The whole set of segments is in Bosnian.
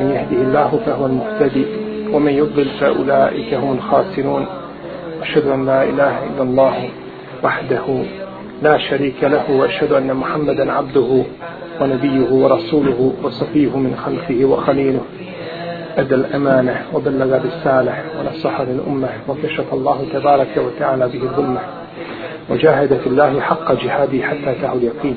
من يهدي الله فهو المهتدي ومن يضلل فأولئك هم الخاسرون أشهد أن لا إله إلا الله وحده لا شريك له وأشهد أن محمدا عبده ونبيه ورسوله وصفيه من خلفه وخليله أدى الأمانة وبلغ الرسالة ونصح للأمة وكشف الله تبارك وتعالى به الظلمة وجاهد في الله حق جهاده حتى تعود يقين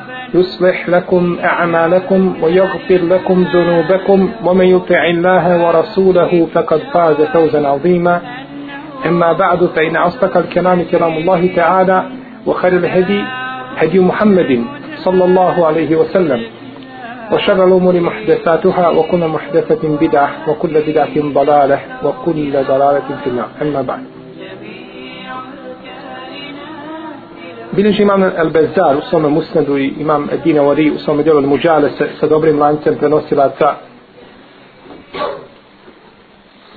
يصلح لكم أعمالكم ويغفر لكم ذنوبكم ومن يطع الله ورسوله فقد فاز فوزا عظيما أما بعد فإن أصدق الكلام كلام الله تعالى وخير الهدي هدي محمد صلى الله عليه وسلم وشر الأمور محدثاتها وكل محدثة بدعة وكل بدعة ضلالة وكل ضلالة في النار أما بعد Bilježi imam El-Bezar u svome musnedu i imam Dina Wari u svome djelu Al-Muđale sa, sa dobrim lancem prenosilaca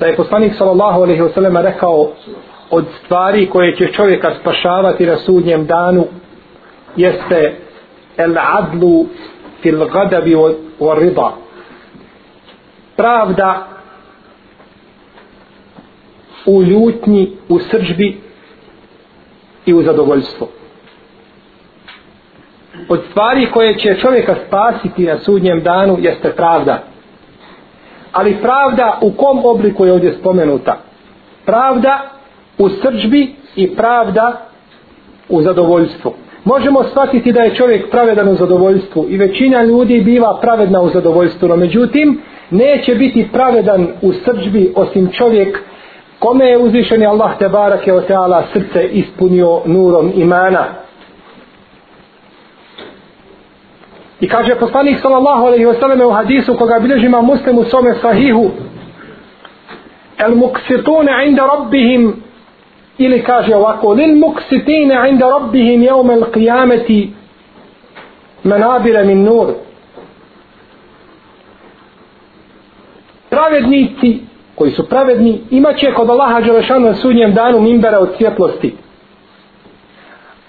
da je poslanik sallallahu alaihi wa sallam rekao od stvari koje će čovjeka spašavati na sudnjem danu jeste el-adlu fil gadabi wa rida pravda u ljutnji, u srđbi i u zadovoljstvu od stvari koje će čovjeka spasiti na sudnjem danu jeste pravda. Ali pravda u kom obliku je ovdje spomenuta? Pravda u srđbi i pravda u zadovoljstvu. Možemo shvatiti da je čovjek pravedan u zadovoljstvu i većina ljudi biva pravedna u zadovoljstvu, no međutim neće biti pravedan u srđbi osim čovjek kome je uzvišeni Allah te barake o teala srce ispunio nurom imana. I kaže poslanik sallallahu alejhi ve selleme u hadisu koga bilježi ima Muslim u svom sahihu El muksitun 'inda rabbihim ili kaže ovako lil muksitin 'inda rabbihim yawm al qiyamati manabila min nur Pravednici koji su pravedni imaće kod Allaha dželešana sudnjem danu mimbera od svjetlosti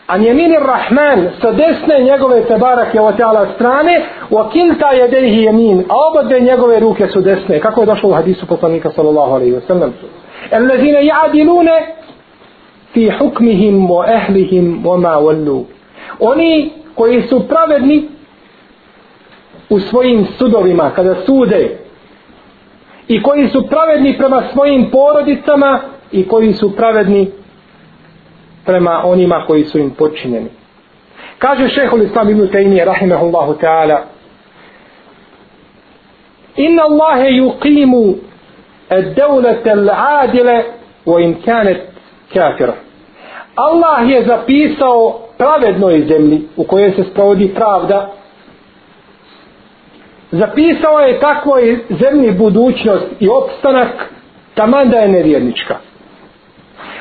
a njemini Rahman sa desne njegove tebarake o tjela strane o kinta je dejhi jemin a oba dve njegove ruke su desne kako je došlo u hadisu poslanika sallallahu alaihi wa sallam elezine ja'adilune fi hukmihim o ehlihim o ma wallu oni koji su pravedni u svojim sudovima kada sude i koji su pravedni prema svojim porodicama i koji su pravedni prema onima koji su im počinjeni. Kaže šehol Islam ibn Taymiye, rahimahullahu ta'ala, Inna Allahe yuqimu الدولة العادلة وإن كانت كافرة الله je zapisao pravednoj zemlji u kojoj se sprovodi pravda zapisao je takvoj zemlji budućnost i opstanak tamanda je nevjernička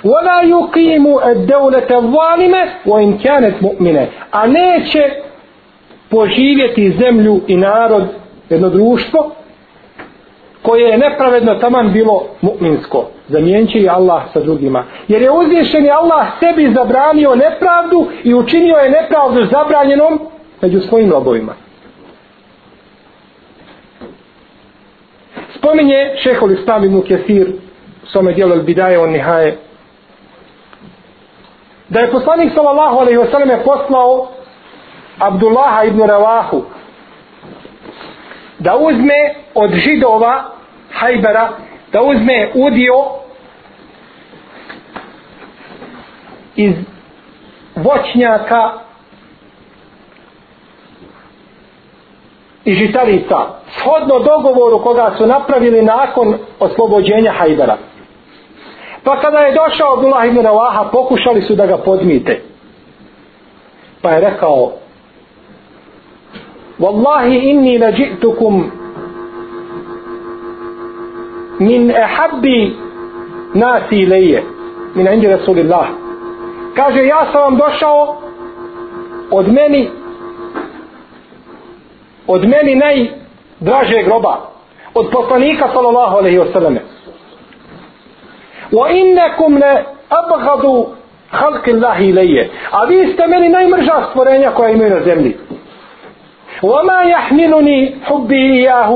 ولا يقيم الدولة الظالمة وإن كانت مؤمنة a neće poživjeti zemlju i narod jedno društvo koje je nepravedno taman bilo mu'minsko. Zamijenči je Allah sa drugima. Jer je uzvišen Allah sebi zabranio nepravdu i učinio je nepravdu zabranjenom među svojim robovima. Spominje šeholi Stamidnu Kesir u svome dijelu Bidaje on Nihaje da je poslanik sallallahu alejhi ve selleme poslao Abdullaha ibn Rawahu da uzme od židova Hajbera da uzme udio iz voćnjaka i žitarica shodno dogovoru koga su napravili nakon oslobođenja Hajbera. Pa kada je došao Abdullah ibn Ravaha, pokušali su da ga podmite. Pa je rekao, Wallahi inni nađi'tukum min ehabbi nasi ileje, min indi Rasulillah. Kaže, ja sam vam došao od meni od meni najdraže groba od poslanika sallallahu alaihi wa sallam وَإِنَّكُمْ لَأَبْغَدُ خَلْقِ اللَّهِ إِلَيَّ A vi ste meni najmrža stvorenja koja imaju na zemlji. وَمَا يَحْمِلُنِي حُبِّي إِيَّهُ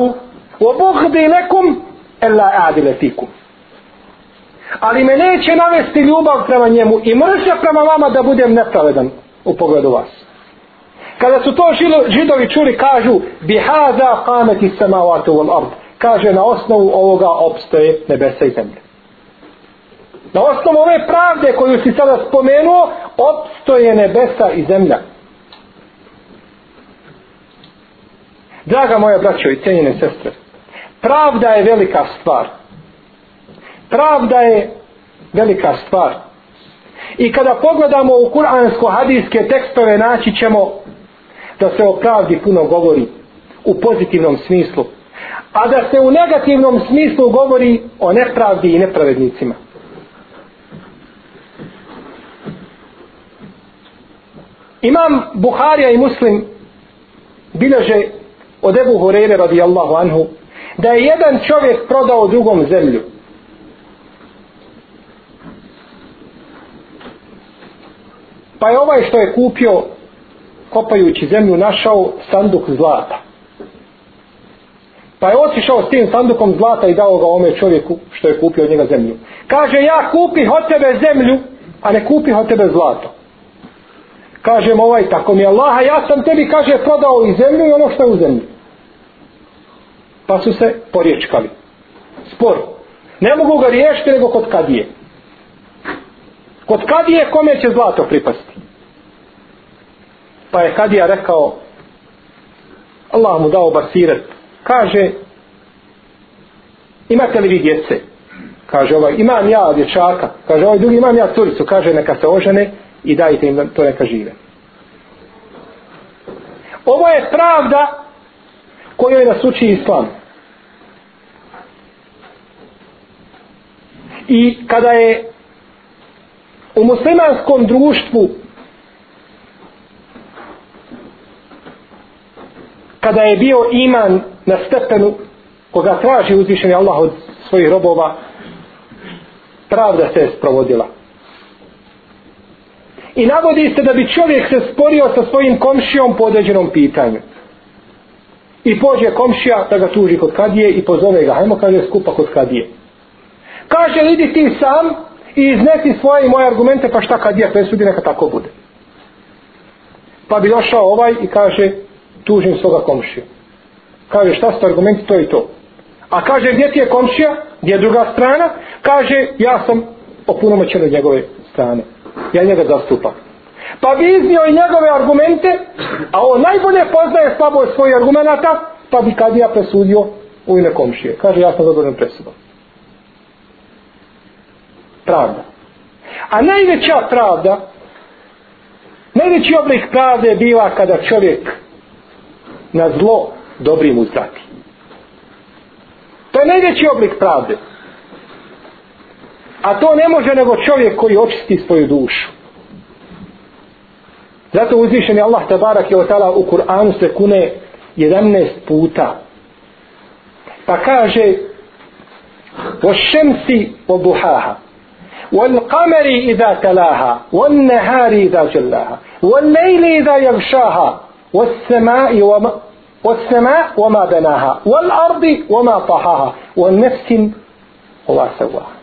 وَبُغْدِي لَكُمْ إِلَّا أَعْدِلَ فِيكُمْ Ali me neće navesti ljubav prema njemu i mrzja prema vama da budem nepravedan u pogledu vas. Kada su to žilo, židovi čuli, kažu بِهَذَا قَامَتِ السَّمَوَاتُ وَالْأَرْضِ Kaže, na osnovu ovoga obstoje nebesa i zemlje. Na osnovu ove pravde koju si sada spomenuo, opstoje nebesa i zemlja. Draga moja braćo i cenjene sestre, pravda je velika stvar. Pravda je velika stvar. I kada pogledamo u kuransko-hadijske tekstove, naći ćemo da se o pravdi puno govori u pozitivnom smislu, a da se u negativnom smislu govori o nepravdi i nepravednicima. Imam Buharija i Muslim bilježe od Ebu Hureyre radijallahu anhu da je jedan čovjek prodao drugom zemlju. Pa je ovaj što je kupio kopajući zemlju našao sanduk zlata. Pa je otišao s tim sandukom zlata i dao ga ome čovjeku što je kupio od njega zemlju. Kaže ja kupih od tebe zemlju, a ne kupih od tebe zlato kažem ovaj tako mi Allaha, ja sam tebi, kaže, prodao i zemlju i ono što je u zemlji. Pa su se poriječkali. Spor. Ne mogu ga riješiti nego kod kadije. Kod kadije kome će zlato pripasti? Pa je kadija rekao, Allah mu dao basiret, kaže, imate li vi djece? Kaže ovaj, imam ja dječaka. Kaže ovaj drugi, imam ja curicu. Kaže, neka se ožene i dajte im to neka žive. Ovo je pravda kojoj nas uči islam. I kada je u muslimanskom društvu kada je bio iman na stepenu koga traži uzvišenje Allah od svojih robova pravda se je sprovodila I navodi se da bi čovjek se sporio sa svojim komšijom po određenom pitanju. I pođe komšija da ga tuži kod kadije i pozove ga. Hajmo kaže skupa kod kadije. Kaže, idi ti sam i iznesi svoje i moje argumente, pa šta kadija presudi, neka tako bude. Pa bi došao ovaj i kaže, tužim svoga komšija. Kaže, šta su argumenti, to i to. A kaže, gdje ti je komšija? Gdje je druga strana? Kaže, ja sam opunomoćen od njegove strane ja njega zastupam. Pa bi iznio i njegove argumente, a on najbolje poznaje slabo svojih argumenta, pa bi kad ja presudio u ime komšije. Kaže, ja sam zadovoljen presudom. Pravda. A najveća pravda, najveći oblik pravde biva kada čovjek na zlo dobrim uzdati. To je najveći oblik pravde. A to ne može nego čovjek koji očisti svoju dušu. Zato uzvišen je Allah tabarak je otala u Kur'anu se kune 11 puta. Pa kaže o šemsi o buhaha wal qamari idha talaha wal nahari idha jallaha wal layli idha yaghshaha was samai wa was samaa wa ma banaha wal ardi wa ma tahaha wal nafsi wa sawaha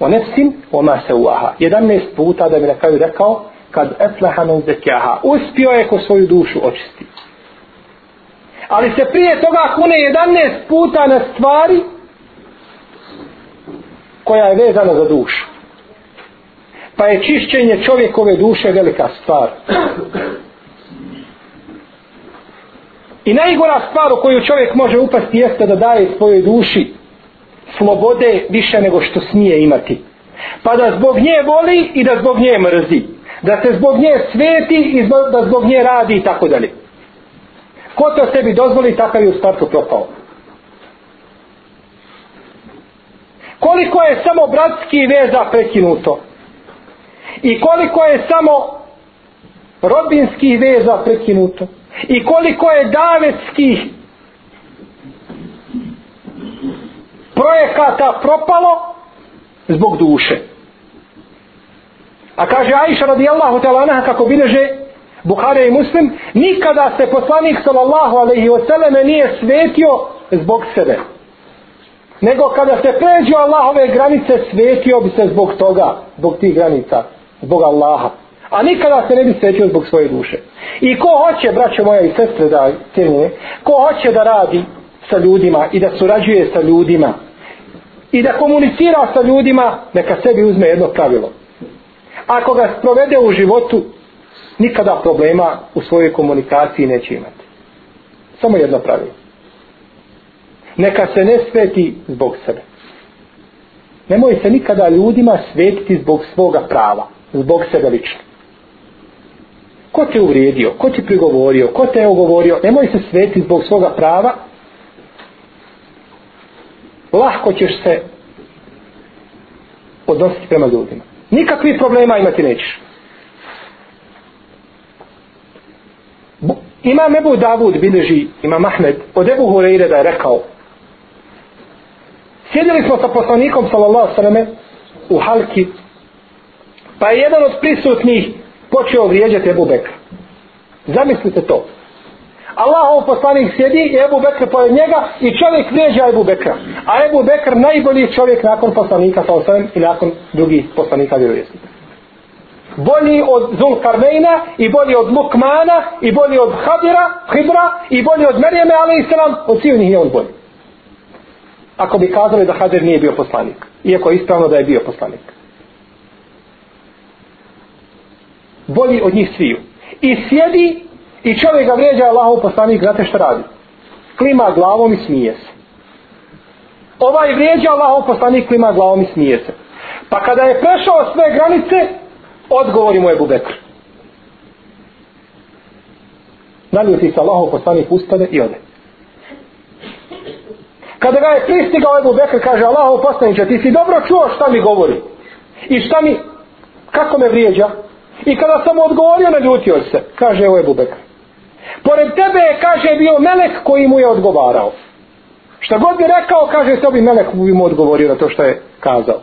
o nefsin o ma se uaha. 11 puta da bi na kraju rekao kad eslaha men zekjaha. Uspio je ko svoju dušu očisti. Ali se prije toga kune 11 puta na stvari koja je vezana za dušu. Pa je čišćenje čovjekove duše velika stvar. I najgora stvar u koju čovjek može upasti jeste da daje svojoj duši slobode više nego što smije imati. Pa da zbog nje voli i da zbog nje mrzi. Da se zbog nje sveti i da zbog nje radi i tako dalje. Ko to sebi dozvoli, takav je u startu propao. Koliko je samo bratski veza prekinuto? I koliko je samo rodbinski veza prekinuto? I koliko je davetskih projekata propalo zbog duše. A kaže Aisha radijallahu ta'ala anha kako bileže Bukhara i Muslim, nikada se poslanik sallallahu alaihi wa sallam nije svetio zbog sebe. Nego kada se pređu Allahove granice, svetio bi se zbog toga, zbog tih granica, zbog Allaha. A nikada se ne bi svetio zbog svoje duše. I ko hoće, braćo moja i sestre, da cijenuje, ko hoće da radi sa ljudima i da surađuje sa ljudima, i da komunicira sa ljudima, neka sebi uzme jedno pravilo. Ako ga provede u životu, nikada problema u svojoj komunikaciji neće imati. Samo jedno pravilo. Neka se ne sveti zbog sebe. Nemoj se nikada ljudima svetiti zbog svoga prava, zbog sebe lično. Ko te uvrijedio, ko ti prigovorio, ko te ogovorio, nemoj se svetiti zbog svoga prava, lahko ćeš se odnositi prema ljudima. Nikakvih problema imati nećeš. Ima Ebu Davud, bilježi ima Mahmed, od Ebu Hureyre da je rekao Sjedili smo sa poslanikom, sallallahu sallam, u halki, pa je jedan od prisutnih počeo vrijeđati Ebu Bekra. Zamislite to. Allahov poslanik sjedi i Ebu Bekr pored njega i čovjek vrijeđa Ebu Bekra. A Ebu Bekr najbolji čovjek nakon poslanika sa osvijem i nakon drugih poslanika vjerovjesnika. Bolji od Zulkarnejna i bolji od Lukmana i bolji od Hadira, Hidra i bolji od Merijeme, ali i sram, od svih njih je on bolji. Ako bi kazali da Hadir nije bio poslanik, iako je ispravno da je bio poslanik. Bolji od njih sviju. I sjedi I čovjek ga vrijeđa Allahov poslanik, znate što radi? Klima glavom i smije se. Ovaj vrijeđa Allahov poslanik, klima glavom i smije se. Pa kada je prešao sve granice, odgovori mu je Bubekr. Naljuti se Allahov poslanik ustane i ode. Kada ga je pristigao Ebu Bekr, kaže Allahov poslaniče, ti si dobro čuo šta mi govori? I šta mi, kako me vrijeđa? I kada sam odgovorio, naljutio se. Kaže Ebu Bekr. Pored tebe je, kaže, bio melek koji mu je odgovarao. Šta god bi rekao, kaže, to bi melek bi mu odgovorio na to što je kazao.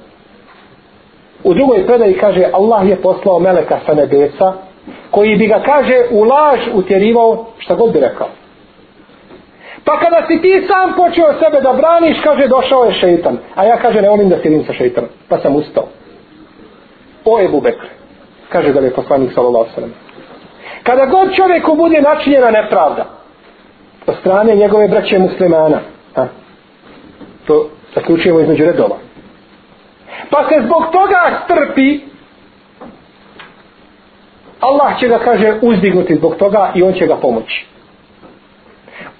U drugoj predaji kaže, Allah je poslao meleka sa nebesa, koji bi ga, kaže, u laž utjerivao, šta god bi rekao. Pa kada si ti sam počeo sebe da braniš, kaže, došao je šeitan. A ja, kaže, ne volim da sjedim sa šeitanom. Pa sam ustao. O je Bubekr, kaže da je poslanik sallallahu alejhi ve Kada god čovjeku bude načinjena nepravda od strane njegove braće muslimana, a, to zaključujemo između redova, pa se zbog toga strpi, Allah će ga, kaže, uzdignuti zbog toga i on će ga pomoći.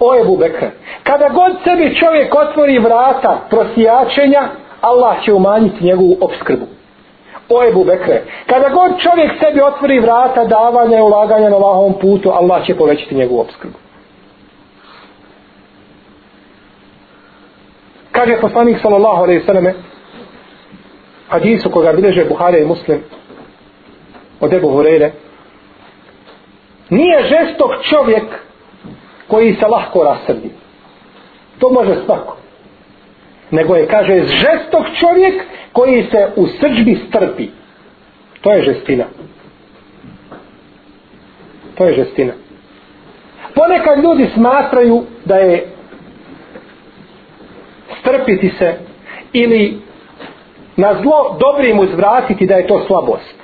O Ebu Bekr, kada god sebi čovjek otvori vrata prosijačenja, Allah će umanjiti njegovu obskrbu. O Ebu Bekre, kada god čovjek sebi otvori vrata davanja i ulaganja na lahom putu, Allah će povećati njegovu obskrbu. Kaže poslanik sallallahu alaihi sallame, hadisu koga bileže Buharija i Muslim, od Ebu Hureyre, nije žestok čovjek koji se lahko rasrdi. To može svako nego je, kaže, žestok čovjek koji se u srđbi strpi. To je žestina. To je žestina. Ponekad ljudi smatraju da je strpiti se ili na zlo dobrim uzvratiti da je to slabost.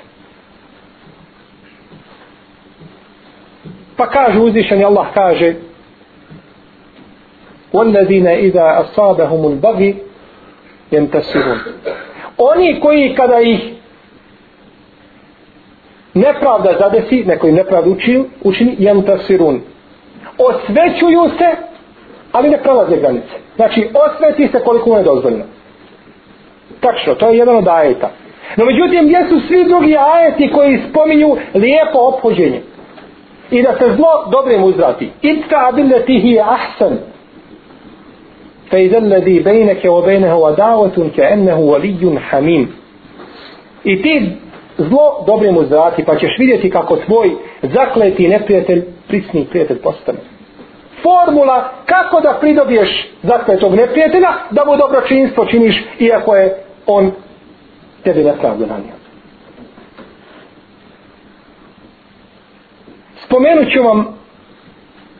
Pa kaže uzvišeni Allah kaže والذين اذا اصابهم البغي ينتصرون oni koji kada ih nepravda zadesi, neko im nepravda učini, učini jantasirun. Osvećuju se, ali ne prolaze granice. Znači, osveti se koliko mu je dozvoljeno. Tačno, to je jedan od ajeta. No, međutim, gdje su svi drugi ajeti koji spominju lijepo ophođenje? I da se zlo dobrim uzrati. Itka abil letihi je ahsan. فإذا الذي بينك وبينه عداوة كأنه ولي حميم إتي zlo dobre mu zrati, pa ćeš vidjeti kako tvoj zakleti neprijatelj prisni prijatelj postane. Formula kako da pridobiješ zakletog neprijatelja, da mu dobročinstvo činiš, iako je on tebi nepravdu ranio. Spomenut ću vam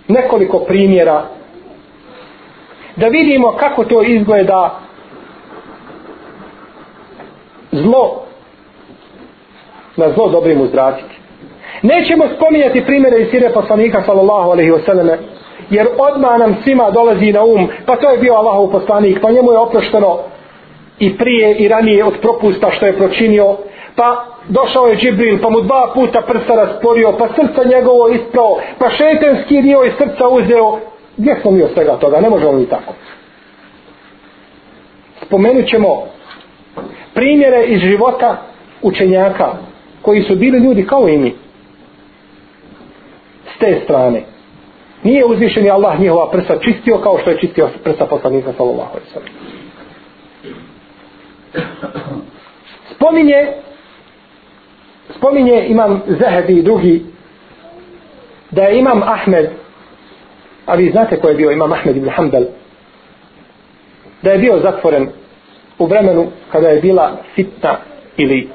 nekoliko primjera da vidimo kako to izgleda zlo na zlo dobrim uzvratiti. Nećemo spominjati primjere iz sire poslanika sallallahu alaihi wasallam jer odma nam svima dolazi na um pa to je bio Allahov poslanik pa njemu je oprošteno i prije i ranije od propusta što je pročinio pa došao je Džibril pa mu dva puta prsta rasporio pa srca njegovo ispao pa šetenski dio iz srca uzeo Gdje smo mi od svega toga? Ne možemo mi tako. Spomenut ćemo primjere iz života učenjaka koji su bili ljudi kao i mi. S te strane. Nije uzvišeni Allah njihova prsa čistio kao što je čistio prsa poslanika sallallahu alaihi sallam. Spominje spominje imam Zehebi i drugi da je imam Ahmed A vi znate ko je bio imam Ahmed ibn Hanbel? Da je bio zatvoren u vremenu kada je bila fitna ili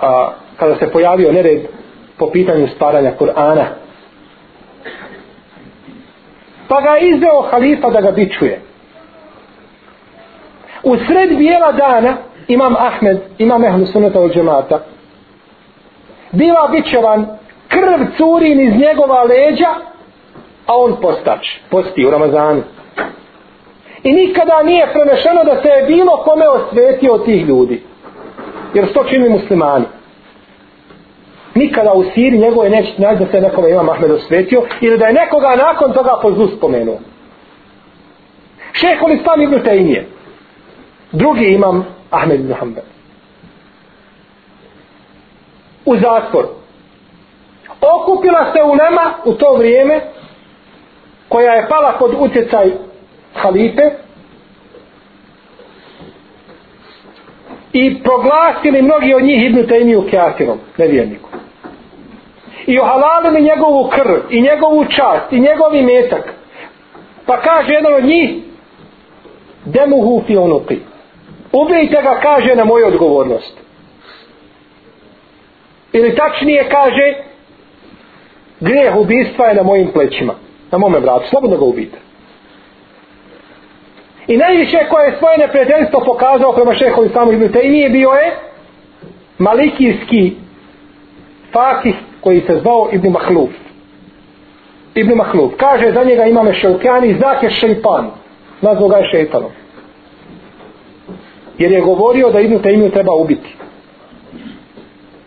a, kada se pojavio nered po pitanju stvaranja Kur'ana. Pa ga izveo halifa da ga bičuje. U sred bijela dana imam Ahmed, imam Ehlu Sunata od džemata, biva bičevan, krv curin iz njegova leđa, a on postač, posti u Ramazanu. I nikada nije prenešeno da se je bilo kome osvetio tih ljudi. Jer to čini muslimani. Nikada u Siriji njegove neće naći da se nekome ima Mahmed osvetio ili da je nekoga nakon toga po zlu spomenuo. Šehol Islam Ibn Taymije. Drugi imam Ahmed Ibn Hanbel. U zatvor. Okupila se u nema u to vrijeme koja je pala pod utjecaj halipe i proglasili mnogi od njih Ibnu Tejmiju kjatirom, nevjerniku. I ohalalili njegovu krv, i njegovu čast, i njegovi metak. Pa kaže jedan od njih, demu hufi onuki. Ubijte ga, kaže, na moju odgovornost. Ili tačnije kaže, greh ubistva je na mojim plećima na mome vratu, slobodno ga ubite. I najviše koje je svoje neprijateljstvo pokazao prema šehovi samo Ibn Taymije bio je malikijski fakih koji se zvao Ibn Mahluf. Ibn Mahluf. Kaže za njega imame šelkjani i zak je šelpan. Nazvo ga je šeitanom. Jer je govorio da Ibn Taymiju treba ubiti.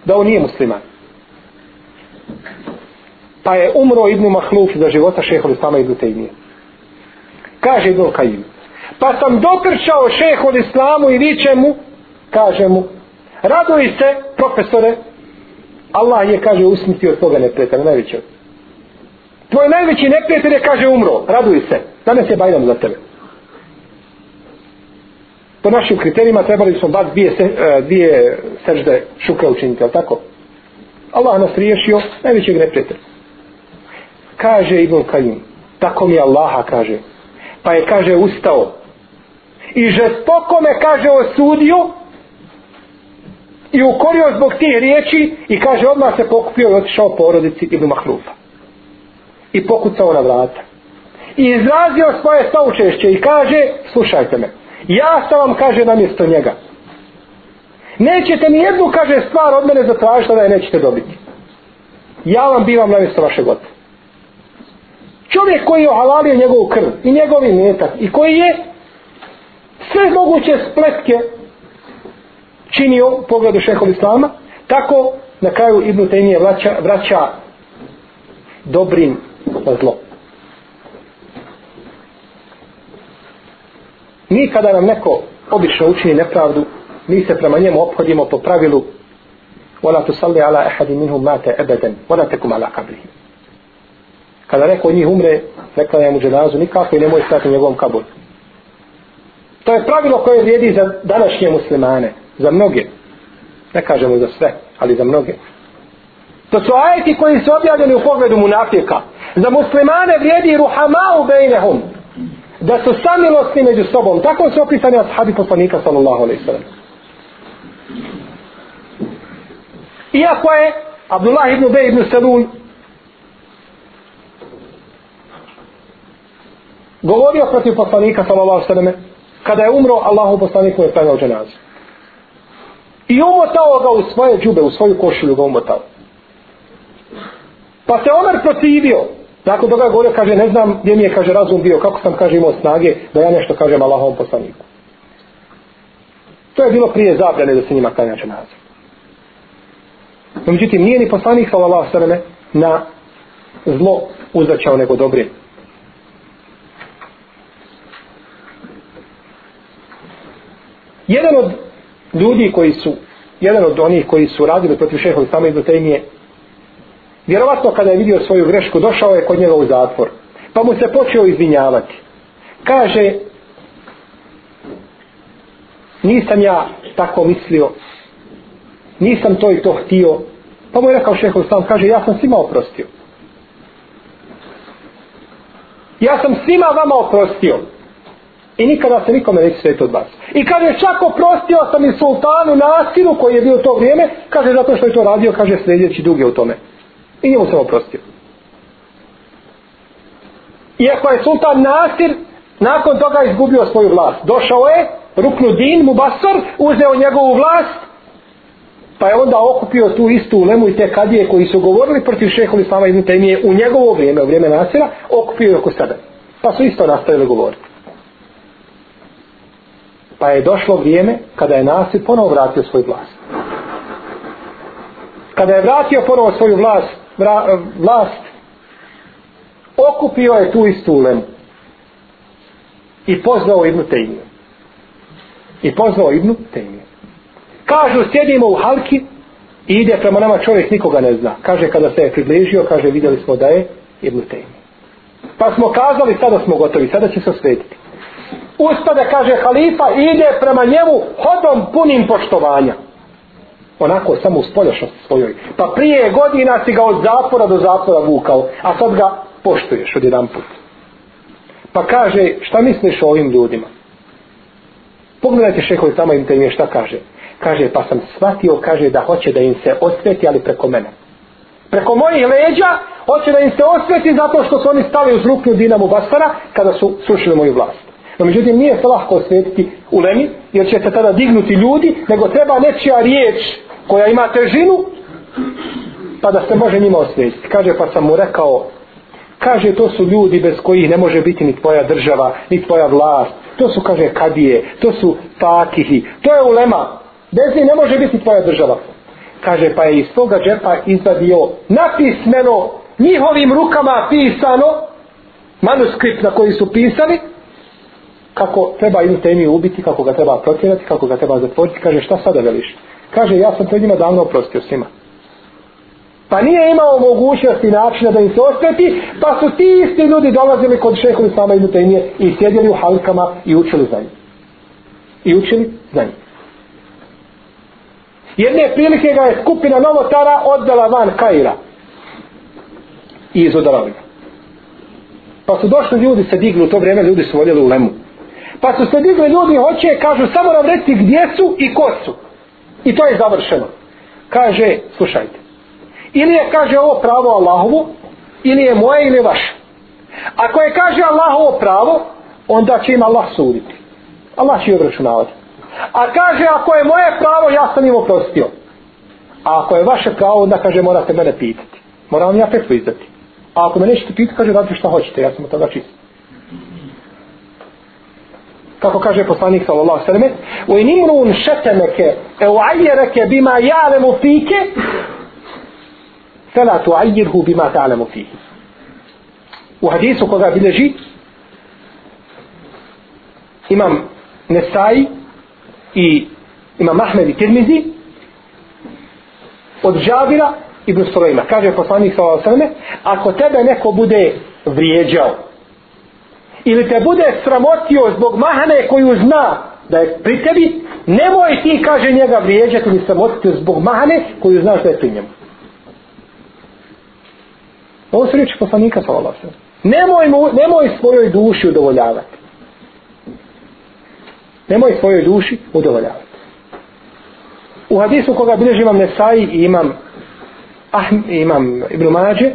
Da on nije musliman pa je umro Ibnu Mahluf za života šeha Islama Ibnu Tejmije. Kaže Ibnu Kajim. Pa sam dokrčao šeha Islamu i viće mu, kaže mu, raduj se, profesore, Allah je, kaže, usmitio toga neprijatelja, najveće. Tvoj najveći neprijatelj je, kaže, umro, raduj se, danas je bajdan za tebe. Po našim kriterijima trebali smo bat dvije, se, e, dvije sežde šukre učiniti, ali tako? Allah nas riješio najvećeg neprijatelja kaže Ibn Kajim, tako mi Allaha kaže, pa je kaže ustao i žestoko me kaže osudio i ukorio zbog tih riječi i kaže odmah se pokupio i otišao po rodici Ibn Mahlufa i pokucao na vrata i izrazio svoje saučešće i kaže, slušajte me ja sam vam kaže na mjesto njega nećete mi jednu kaže stvar od mene zatražiti da je nećete dobiti ja vam bivam na mjesto vašeg oca čovjek koji je ohalalio njegov krv i njegov imetak i koji je sve moguće spletke činio u pogledu šehova islama, tako na kraju Ibn Taymiye vraća, vraća dobrim na zlo. Mi kada nam neko obično učini nepravdu, mi se prema njemu obhodimo po pravilu ولا تصلي على أحد منهم مات أبدا ولا تكم على قبره kada neko njih umre, neka je mu dženazu nikako i nemoj stati njegovom kaburu. To je pravilo koje vrijedi za današnje muslimane, za mnoge. Ne kažemo za sve, ali za mnoge. To su ajeti koji su objavljeni u pogledu munafika. Za muslimane vrijedi ruhama u bejnehum. Da su samilosti među sobom. Tako su opisani ashabi poslanika sallallahu alaihi sallam. Iako je Abdullah ibn Bej ibn Selun govorio protiv poslanika sallallahu alejhi ve kada je umro Allahu poslaniku je pao džanaz i umotao ga u svoje džube u svoju košulju ga umotao pa se Omer protivio nakon toga govorio kaže ne znam gdje mi je kaže razum bio kako sam kaže imao snage da ja nešto kažem Allahu poslaniku to je bilo prije zabrane da se njima klanja džanaz no, međutim nije ni poslanik sallallahu alejhi ve na zlo uzrećao nego dobrim Jedan od ljudi koji su, jedan od onih koji su radili protiv šeha od same izotemije, vjerovatno kada je vidio svoju grešku, došao je kod njega u zatvor. Pa mu se počeo izvinjavati. Kaže, nisam ja tako mislio, nisam to i to htio. Pa mu je rekao šeha od kaže, ja sam svima oprostio. Ja sam svima vama oprostio. I nikada se nikome neće sveti od vas. I kaže, čak oprostio sam i sultanu Nasiru koji je bio u to vrijeme, kaže, zato što je to radio, kaže, sljedeći duge u tome. I njemu sam oprostio. Iako je sultan Nasir nakon toga izgubio svoju vlast. Došao je, ruknu din, Mubasor, uzeo njegovu vlast, pa je onda okupio tu istu ulemu i te kadije koji su govorili protiv šehova Islama i Zutajnije u njegovo vrijeme, u vrijeme Nasira, okupio je oko sada. Pa su isto nastavili govoriti. Pa je došlo vrijeme kada je Nasir ponovo vratio svoj glas. Kada je vratio ponovo svoju vlast, vra, vlast okupio je tu istulen i pozvao Ibnu Tejmiju. I pozvao Ibnu Tejmiju. Kažu, sjedimo u halki i ide prema nama čovjek, nikoga ne zna. Kaže, kada se je približio, kaže, vidjeli smo da je Ibnu Tejmiju. Pa smo kazali, sada smo gotovi, sada će se osvetiti ustade, kaže halifa, ide prema njemu hodom punim poštovanja. Onako je samo u spoljašnosti svojoj. Pa prije godina si ga od zatvora do zatvora vukao, a sad ga poštuješ od jedan put. Pa kaže, šta misliš o ovim ljudima? Pogledajte šehovi tamo im te šta kaže. Kaže, pa sam shvatio, kaže da hoće da im se osveti, ali preko mene. Preko mojih leđa hoće da im se osveti zato što su oni stali uz ruknju Dinamo Bastara kada su slušili moju vlast. No, međutim, nije se lahko osvetiti u lemi, jer će se tada dignuti ljudi, nego treba nečija riječ koja ima težinu, pa da se može njima osvetiti. Kaže, pa sam mu rekao, kaže, to su ljudi bez kojih ne može biti ni tvoja država, ni tvoja vlast. To su, kaže, kadije, to su fakihi, to je ulema. Bez njih ne može biti tvoja država. Kaže, pa je iz toga džepa izvadio napismeno njihovim rukama pisano manuskript na koji su pisali, kako treba Ibn Temije ubiti, kako ga treba protjerati, kako ga treba zatvoriti, kaže šta sada veliš? Kaže ja sam pred njima davno oprostio svima. Pa nije imao mogućnosti načina da im se osteti, pa su ti isti ljudi dolazili kod šehu i sama Ibn Temije i sjedili u halkama i učili za njim. I učili za njim. Jedne prilike ga je skupina Novotara oddala van Kaira. I izodala ga. Pa su došli ljudi se dignu u to vrijeme, ljudi su voljeli u lemu. Pa su se digli ljudi hoće, kažu samo nam reci gdje su i ko su. I to je završeno. Kaže, slušajte. Ili je, kaže, ovo pravo Allahovu, ili je moje ili je vaše. Ako je, kaže, Allahovo pravo, onda će im Allah suditi. Allah će ju obračunavati. A kaže, ako je moje pravo, ja sam im oprostio. A ako je vaše pravo, onda kaže, morate mene pitati. Moram ja petu izdati. A ako me nećete pitati, kaže, radite šta hoćete, ja sam od toga čistio kako kaže poslanik sallallahu alejhi ve selleme u inimrun shatamaka au ayyaraka bima ya'lamu fike fala tu'ayyirhu bima ta'lamu fihi u hadisu koga bilježi imam Nesai i imam Ahmed i Tirmizi od Džabira ibn Sulejma kaže poslanik sallallahu alejhi ve selleme ako tebe neko bude vrijeđao ili te bude sramotio zbog mahane koju zna da je pri tebi, nemoj ti, kaže njega, vrijeđati ni sramotiti zbog mahane koju znaš da je pri njemu. Ovo su riječi poslanika sa Olafom. Nemoj, nemoj svojoj duši udovoljavati. Nemoj svojoj duši udovoljavati. U hadisu koga bilježi imam Nesai i imam, ah, imam Ibn Mađe,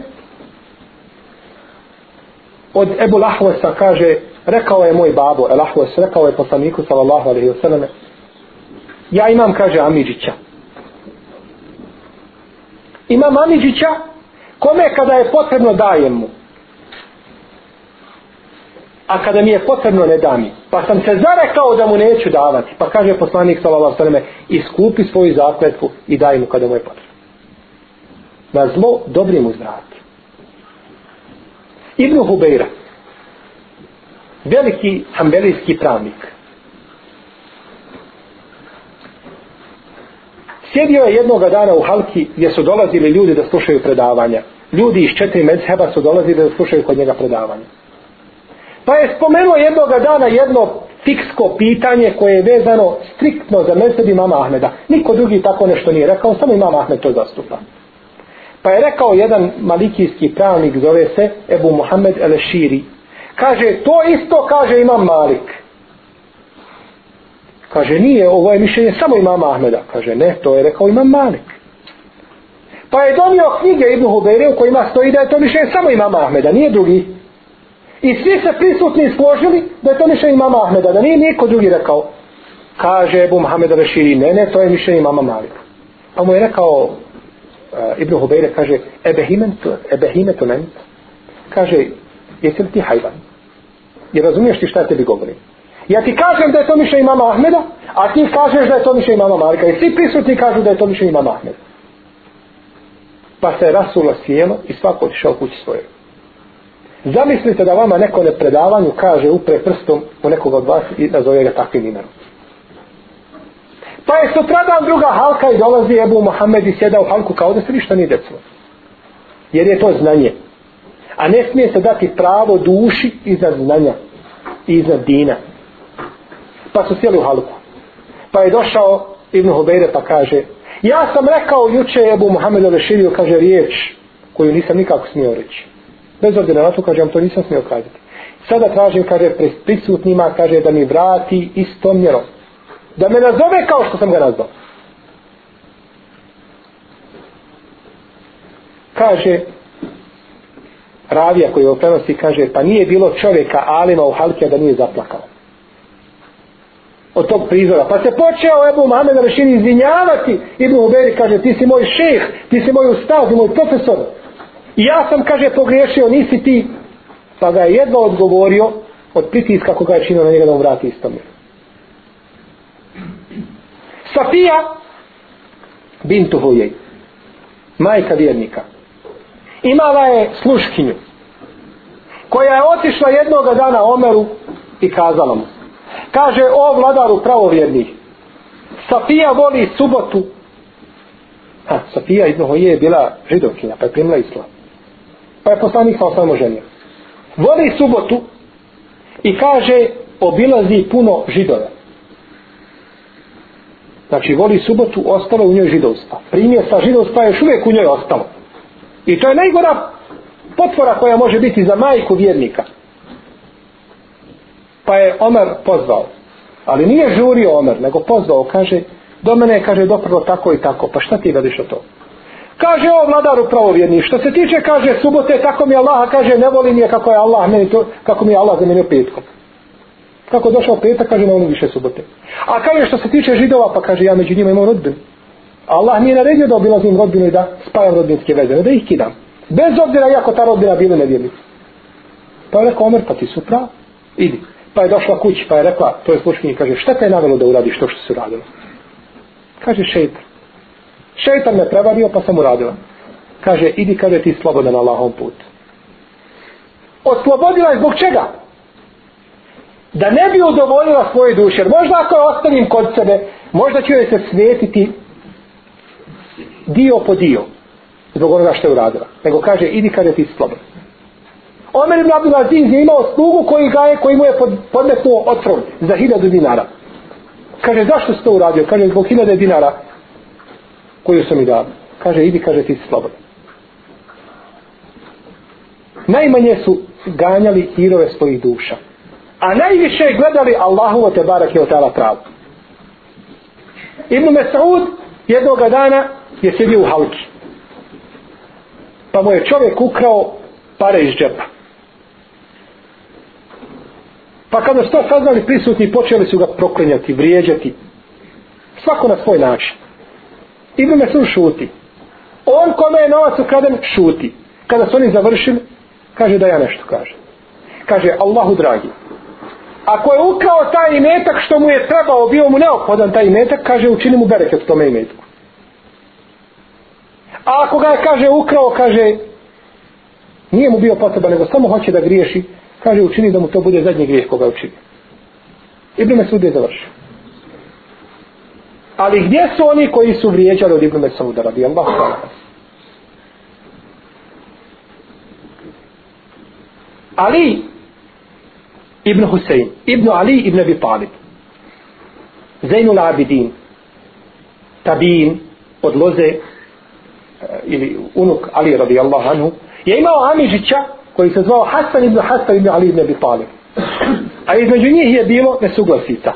od Ebu Lahvasa kaže, rekao je moj babo, El Ahvas, rekao je poslaniku, sallallahu alaihi wa sallam, ja imam, kaže, Amidžića. Imam Amidžića, kome kada je potrebno dajem mu. A kada mi je potrebno ne dam mi. Pa sam se zarekao da mu neću davati. Pa kaže poslanik sallallahu alejhi ve selleme: "Iskupi svoju zakletvu i daj mu kada mu je potrebno." Na zlo dobrim uzvrati. Ibn Hubeira, veliki hambelijski pravnik, sjedio je jednoga dana u Halki gdje su dolazili ljudi da slušaju predavanja. Ljudi iz četiri medzheba su dolazili da slušaju kod njega predavanja. Pa je spomenuo jednoga dana jedno fiksko pitanje koje je vezano striktno za mesed imama Ahmeda. Niko drugi tako nešto nije rekao, samo imam Ahmed to zastupa. Pa je rekao jedan malikijski pravnik, zove se Ebu Muhammed Eleširi. Kaže, to isto kaže imam Malik. Kaže, nije, ovo je mišljenje samo imama Ahmeda. Kaže, ne, to je rekao imam Malik. Pa je donio knjige Ibnu Hubeire u kojima stoji da je to mišljenje samo imama Ahmeda, nije drugi. I svi se prisutni složili da je to mišljenje imama Ahmeda, da nije niko drugi rekao. Kaže Ebu Muhammed Eleširi, ne, ne, to je mišljenje imama Malika. Pa mu je rekao uh, Ibn Hubeyre kaže ebehimetunen kaže jesi li ti hajvan jer razumiješ ti šta tebi govorim ja ti kažem da je to mišljenje imama Ahmeda a ti kažeš da je to mišljenje imama Marka i svi prisutni kažu da je to mišljenje imama Ahmeda pa se je rasulo svijelo i svako otišao kući svoje zamislite da vama neko na predavanju kaže upre prstom u nekog od vas i da zove ga takvim imenom Pa je sutradan druga halka i dolazi Ebu Mohamed i sjeda u halku kao da se ništa nije decilo. Jer je to znanje. A ne smije se dati pravo duši iza znanja, iza dina. Pa su sjeli u halku. Pa je došao Ibn Hubeire pa kaže Ja sam rekao juče Ebu Mohamed Aleširiju, kaže riječ koju nisam nikako smio reći. Bez obzira na to, kaže, to nisam smio kazati. Sada tražim, kaže, prisutnima, kaže, da mi vrati istomljenost da me nazove kao što sam ga nazvao. Kaže, ravija koji je u prenosi, kaže, pa nije bilo čovjeka Alima u Halkija da nije zaplakao. Od tog prizora. Pa se počeo Ebu Mohamed na rešini izvinjavati. Ibn Uberi kaže, ti si moj šeh, ti si moj ustav, ti moj profesor. I ja sam, kaže, pogriješio, nisi ti. Pa ga je jedno odgovorio od pritiska koga je činio na njega da mu vrati istom miru. Safija bintu Hujej. Majka vjernika. Imala je sluškinju koja je otišla jednog dana Omeru i kazala mu. Kaže, o vladaru pravovjernih, Safija voli subotu. Ha, Safija jedno je bila židovkinja, pa je primila islam. Pa je poslanik sa osnovno ženio. Voli subotu i kaže, obilazi puno židova. Znači, voli subotu, ostalo u njoj židovstva. Primjer sa židovstva je još uvijek u njoj ostalo. I to je najgora potvora koja može biti za majku vjernika. Pa je Omer pozvao. Ali nije žurio Omer, nego pozvao, kaže, do mene je, kaže, doprlo tako i tako, pa šta ti veliš o to? Kaže o vladaru pravovjerni, što se tiče, kaže, subote, tako mi Allaha, kaže, ne volim je kako je Allah, meni to, kako mi je Allah zamenio petkom kako je došao petak, kaže na ono više subote. A kaže što se tiče židova, pa kaže ja među njima imam rodbinu. Allah mi je naredio da obilazim rodbinu i da spajam rodbinske veze, da ih kidam. Bez obzira jako ta rodbina bila nevjernica. Pa je rekao, Omer, pa ti su prav, idi. Pa je došla kući, pa je rekla, to je sluškinje, kaže, šta te je navjelo da uradiš to što se radilo? Kaže, šeitan. Šeitan me prevario, pa sam uradila. Kaže, idi, kaže, ti slobodan Allahom put. Oslobodila je zbog čega? da ne bi udovoljila svoje duše. Možda ako je ostavim kod sebe, možda ću joj se svetiti dio po dio zbog onoga što je uradila. Nego kaže, idi kada ti slobodan. Omer ibn Abdul Aziz je imao slugu koji ga je, koji mu je pod, podmetnuo otrov za hiljadu dinara. Kaže, zašto si to uradio? Kaže, zbog hiljade dinara koju sam mi dao. Kaže, idi, kaže, ti si slobodan. Najmanje su ganjali hirove svojih duša a najviše gledali Allahu te barake o tala pravu. Ibnu Mesaud jednoga dana je sedio u halki. Pa mu je čovjek ukrao pare iz džepa. Pa kada su to saznali prisutni, počeli su ga proklinjati, vrijeđati. Svako na svoj način. Ibnu Mesaud šuti. On kome je novac ukraden, šuti. Kada su oni završili, kaže da ja nešto kažem. Kaže, Allahu dragi, ako je ukrao taj imetak što mu je trebao, bio mu neophodan taj imetak, kaže učini mu bereket tome imetku. A ako ga je, kaže, ukrao, kaže, nije mu bio potreban, nego samo hoće da griješi, kaže, učini da mu to bude zadnji grijeh koga učini. Ibn Mesud je završio. Ali gdje su oni koji su vrijeđali od Ibn Mesuda, radi Allah? Ali, Ibn Husein, Ibn Ali, Ibn Abi Talib, Zainul Abidin, Tabin, od Loze, eh, ili unuk Ali radijallahu anhu, je imao Amižića, koji se zvao Hasan ibn Hasan ibn Ali ibn Abi Talib. A između njih je bilo nesuglasica.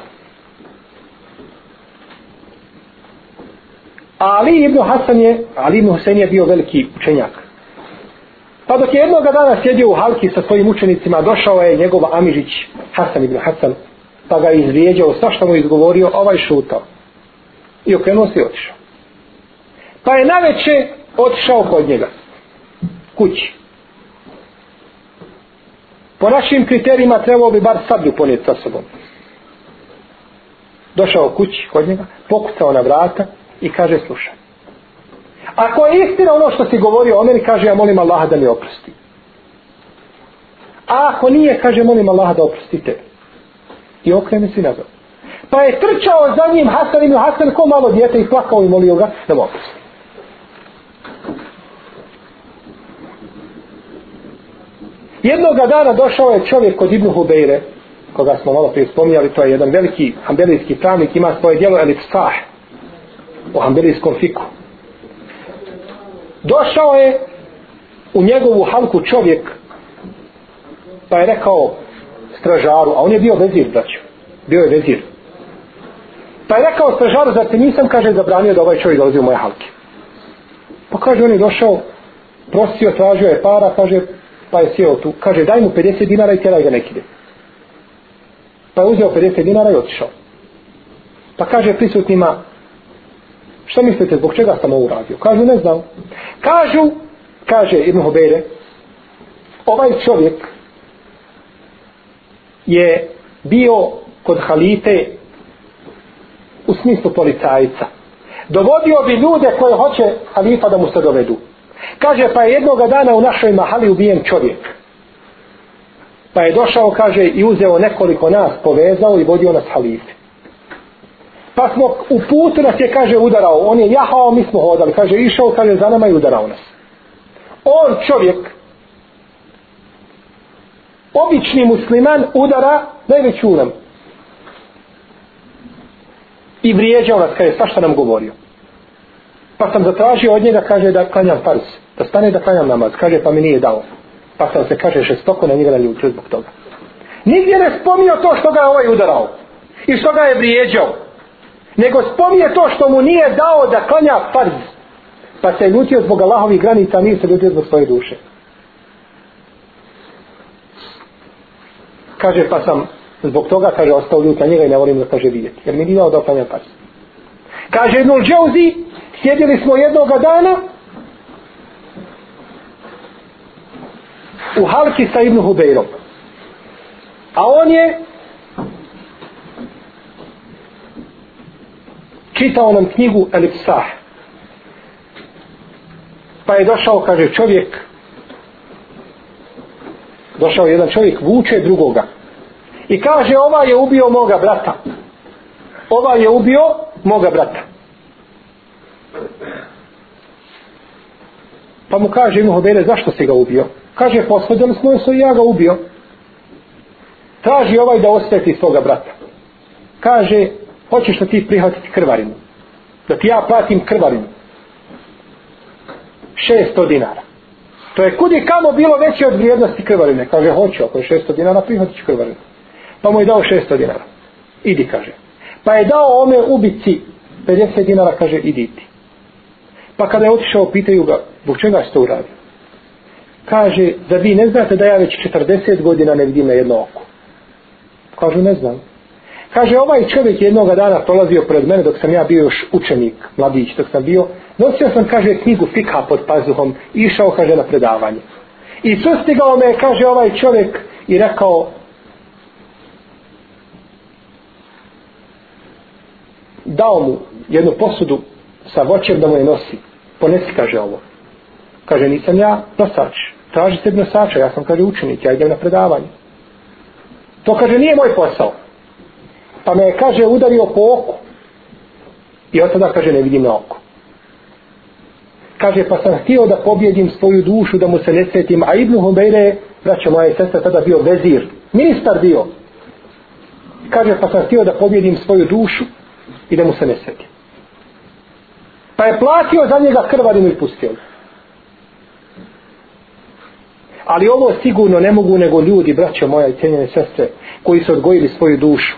Ali ibn Hasan je, Ali ibn Husein je bio veliki učenjak. Pa dok je jednoga dana sjedio u halki sa svojim učenicima, došao je njegov Amižić, Hasan ibn Hasan, pa ga izvrijeđao, sa što mu izgovorio, ovaj šutao. I okrenuo se i otišao. Pa je na veće otišao kod njega. Kući. Po našim kriterijima trebao bi bar sablju ponijeti sa sobom. Došao kući kod njega, pokucao na vrata i kaže slušaj. Ako je istina ono što si govorio o meni, kaže, ja molim Allaha da mi oprosti. A ako nije, kaže, molim Allaha da oprosti te. I okreni si nazad. Pa je trčao za njim Hasan i Hasan ko malo djete i plakao i molio ga da mu oprosti. Jednoga dana došao je čovjek kod Ibnu Hubeire, koga smo malo prije spominjali, to je jedan veliki ambelijski pravnik, ima svoje djelo Elif Sah u ambelijskom fiku došao je u njegovu halku čovjek pa je rekao stražaru, a on je bio vezir braću, bio je vezir pa je rekao stražaru, zar ti nisam kaže zabranio da ovaj čovjek dolazi u moje halke pa kaže on je došao prosio, tražio je para kaže, pa je sjeo tu, kaže daj mu 50 dinara i tjelaj ga nekide pa je uzeo 50 dinara i otišao pa kaže prisutnima Šta mislite, zbog čega sam ovo uradio? Kažu, ne znam. Kažu, kaže Ibn Hubeire, ovaj čovjek je bio kod halite u smislu policajca. Dovodio bi ljude koje hoće halifa da mu se dovedu. Kaže, pa je jednoga dana u našoj mahali ubijen čovjek. Pa je došao, kaže, i uzeo nekoliko nas, povezao i vodio nas halifi pa smo u putu nas je, kaže, udarao. On je jahao, mi smo hodali. Kaže, išao, kaže, za nama i udarao nas. On čovjek, obični musliman, udara najveću nam. I vrijeđao nas, kaže, sva šta nam govorio. Pa sam zatražio od njega, kaže, da klanjam farz. Da stane da klanjam namaz. Kaže, pa mi nije dao. Pa sam se, kaže, šestoko na njega na ljutio zbog toga. Nigdje ne spomio to što ga ovaj udarao. I što ga je vrijeđao nego spomije to što mu nije dao da klanja farz. Pa se ljutio zbog Allahovih granica, nije se ljutio zbog svoje duše. Kaže, pa sam zbog toga, kaže, ostao ljut na njega i ne volim da kaže vidjeti. Jer mi nije dao da klanja farz. Kaže, jednu džauzi, sjedili smo jednoga dana u halki sa Ibnu Hubeirom. A on je čitao nam knjigu El Ipsah. Pa je došao, kaže, čovjek, došao jedan čovjek, vuče drugoga. I kaže, ova je ubio moga brata. Ova je ubio moga brata. Pa mu kaže, imu Hobele, zašto si ga ubio? Kaže, posvedom smo se i ja ga ubio. Traži ovaj da osveti svoga brata. Kaže, Hoćeš da ti prihvatiti krvarinu? Da ti ja platim krvarinu? 600 dinara. To je kud i kamo bilo veće od vrijednosti krvarine. Kaže, hoću, ako je 600 dinara, prihvatit ću krvarinu. Pa mu je dao 600 dinara. Idi, kaže. Pa je dao ome ubici 50 dinara, kaže, idi ti. Pa kada je otišao, pitaju ga, zbog čega ste uradio? Kaže, da vi ne znate da ja već 40 godina ne vidim na jedno oko? Kaže, ne znam. Kaže, ovaj čovjek jednog dana prolazio pred mene dok sam ja bio još učenik, mladić dok sam bio. Nosio sam, kaže, knjigu fika pod pazuhom i išao, kaže, na predavanje. I sustigao me, kaže, ovaj čovjek i rekao, dao mu jednu posudu sa voćem da mu je nosi. Ponesi, kaže ovo. Kaže, nisam ja nosač. Traži se nosača, ja sam, kaže, učenik, ja idem na predavanje. To, kaže, nije moj posao pa me je, kaže, udario po oku. I od tada, kaže, ne vidim na oku. Kaže, pa sam htio da pobjedim svoju dušu, da mu se ne svetim. A Ibn Humbeire, braćo moje sestra, tada bio vezir, ministar bio. Kaže, pa sam htio da pobjedim svoju dušu i da mu se ne svetim. Pa je platio za njega krvarim i pustio ga. Ali ovo sigurno ne mogu nego ljudi, braćo moja i cijenjene sestre, koji su odgojili svoju dušu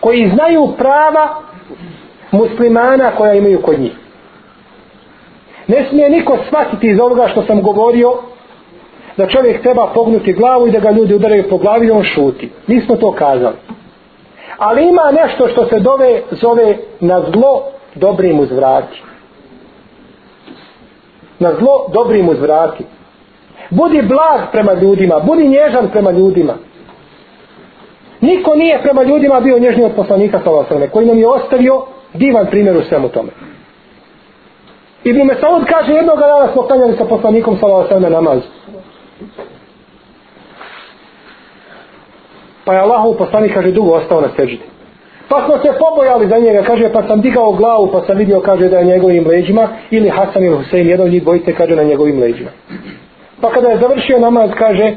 koji znaju prava muslimana koja imaju kod njih. Ne smije niko shvatiti iz ovoga što sam govorio da čovjek treba pognuti glavu i da ga ljudi udaraju po glavi i on šuti. Nismo to kazali. Ali ima nešto što se dove, zove na zlo dobrim uzvrati. Na zlo dobrim uzvrati. Budi blag prema ljudima, budi nježan prema ljudima. Niko nije prema ljudima bio nježni od poslanika Salasane, koji nam je ostavio divan primjer u svemu tome. Ibn Mesaud kaže, jednog dana smo klanjali sa poslanikom Salasane namaz. Pa je Allahov poslanik, kaže, dugo ostao na seždi. Pa smo se pobojali za njega, kaže, pa sam digao glavu, pa sam vidio, kaže, da je njegovim leđima, ili Hasan ili Husein, jedan od njih bojite, kaže, na njegovim leđima. Pa kada je završio namaz, kaže,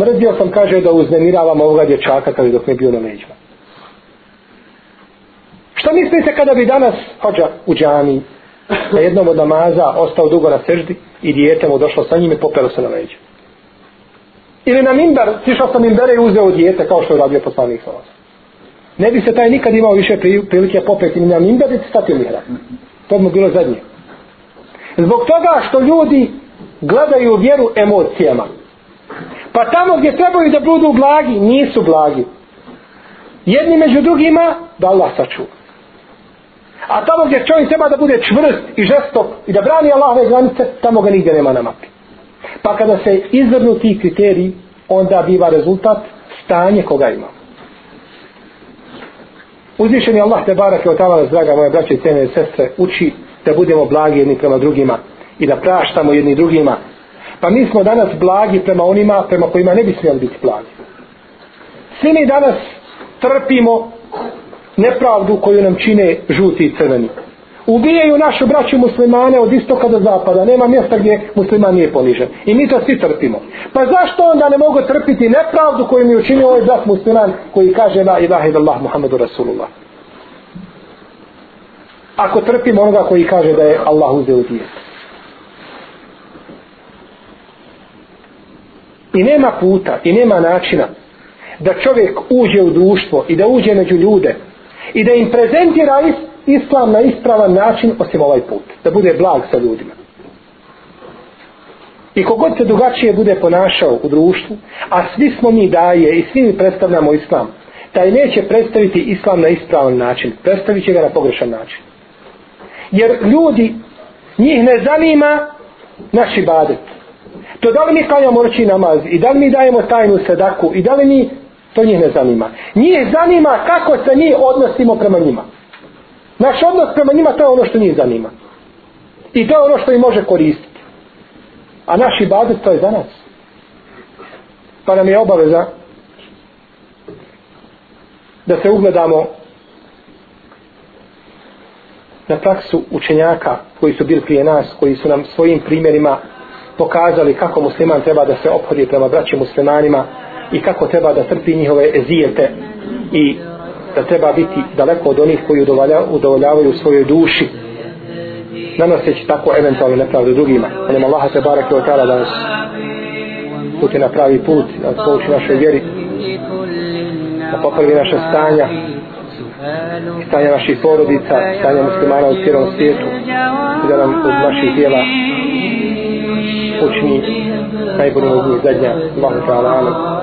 mrzio sam, kaže, da uznemiravam ovoga dječaka kada dok ne bio na leđima. Šta misli se kada bi danas hođa u džani na jednom od namaza ostao dugo na seždi i dijete mu došlo sa njime i popelo se na leđima? Ili na mimbar, sišao sam mimbere i uzeo dijete kao što je radio poslanik sa vas. Ne bi se taj nikad imao više prilike popeti ni na mimbar, niti stati u mihra. To bi mu bilo zadnje. Zbog toga što ljudi gledaju vjeru emocijama, Pa tamo gdje trebaju da budu blagi, nisu blagi. Jedni među drugima, da Allah sačuva. A tamo gdje čovjek treba da bude čvrst i žestok i da brani Allahove granice, tamo ga nigdje nema na mapi. Pa kada se izvrnu ti kriteriji, onda biva rezultat stanje koga ima. Uzvišeni Allah te barake od tala draga moje braće i cene sestre, uči da budemo blagi jedni prema drugima i da praštamo jedni drugima Pa mi smo danas blagi prema onima prema kojima ne bi smjeli biti blagi. Svi mi danas trpimo nepravdu koju nam čine žuti i crveni. Ubijaju našu braću muslimane od istoka do zapada. Nema mjesta gdje musliman nije ponižen. I mi to svi trpimo. Pa zašto onda ne mogu trpiti nepravdu koju mi učini ovaj brat musliman koji kaže la ilaha illallah muhammedu rasulullah. Ako trpimo onoga koji kaže da je Allah uzeo djecu. I nema puta i nema načina da čovjek uđe u društvo i da uđe među ljude i da im prezentira islam na ispravan način osim ovaj put. Da bude blag sa ljudima. I kogod se drugačije bude ponašao u društvu, a svi smo mi daje i svi mi predstavljamo islam, taj neće predstaviti islam na ispravan način. Predstavit će ga na pogrešan način. Jer ljudi, njih ne zanima naš ibadet. To da li mi klanjamo noći namaz i da li mi dajemo tajnu sedaku i da li mi, to njih ne zanima. Njih zanima kako se mi odnosimo prema njima. Naš odnos prema njima to je ono što njih zanima. I to je ono što im može koristiti. A naši ibadet to je za nas. Pa nam je obaveza da se ugledamo na praksu učenjaka koji su bili prije nas, koji su nam svojim primjerima pokazali kako musliman treba da se obhodi prema braći muslimanima i kako treba da trpi njihove ezijete i da treba biti daleko od onih koji udovoljavaju svojoj duši nanoseći tako eventualno nepravdu drugima. Molim Allaha se barak da nas puti na pravi put, da nas pouči naše vjeri, da popravi naše stanja, stanja naših porodica, stanja muslimana u cijelom svijetu i da nam od naših dijela počni najbolje od njih zadnja Allahu Teala Amin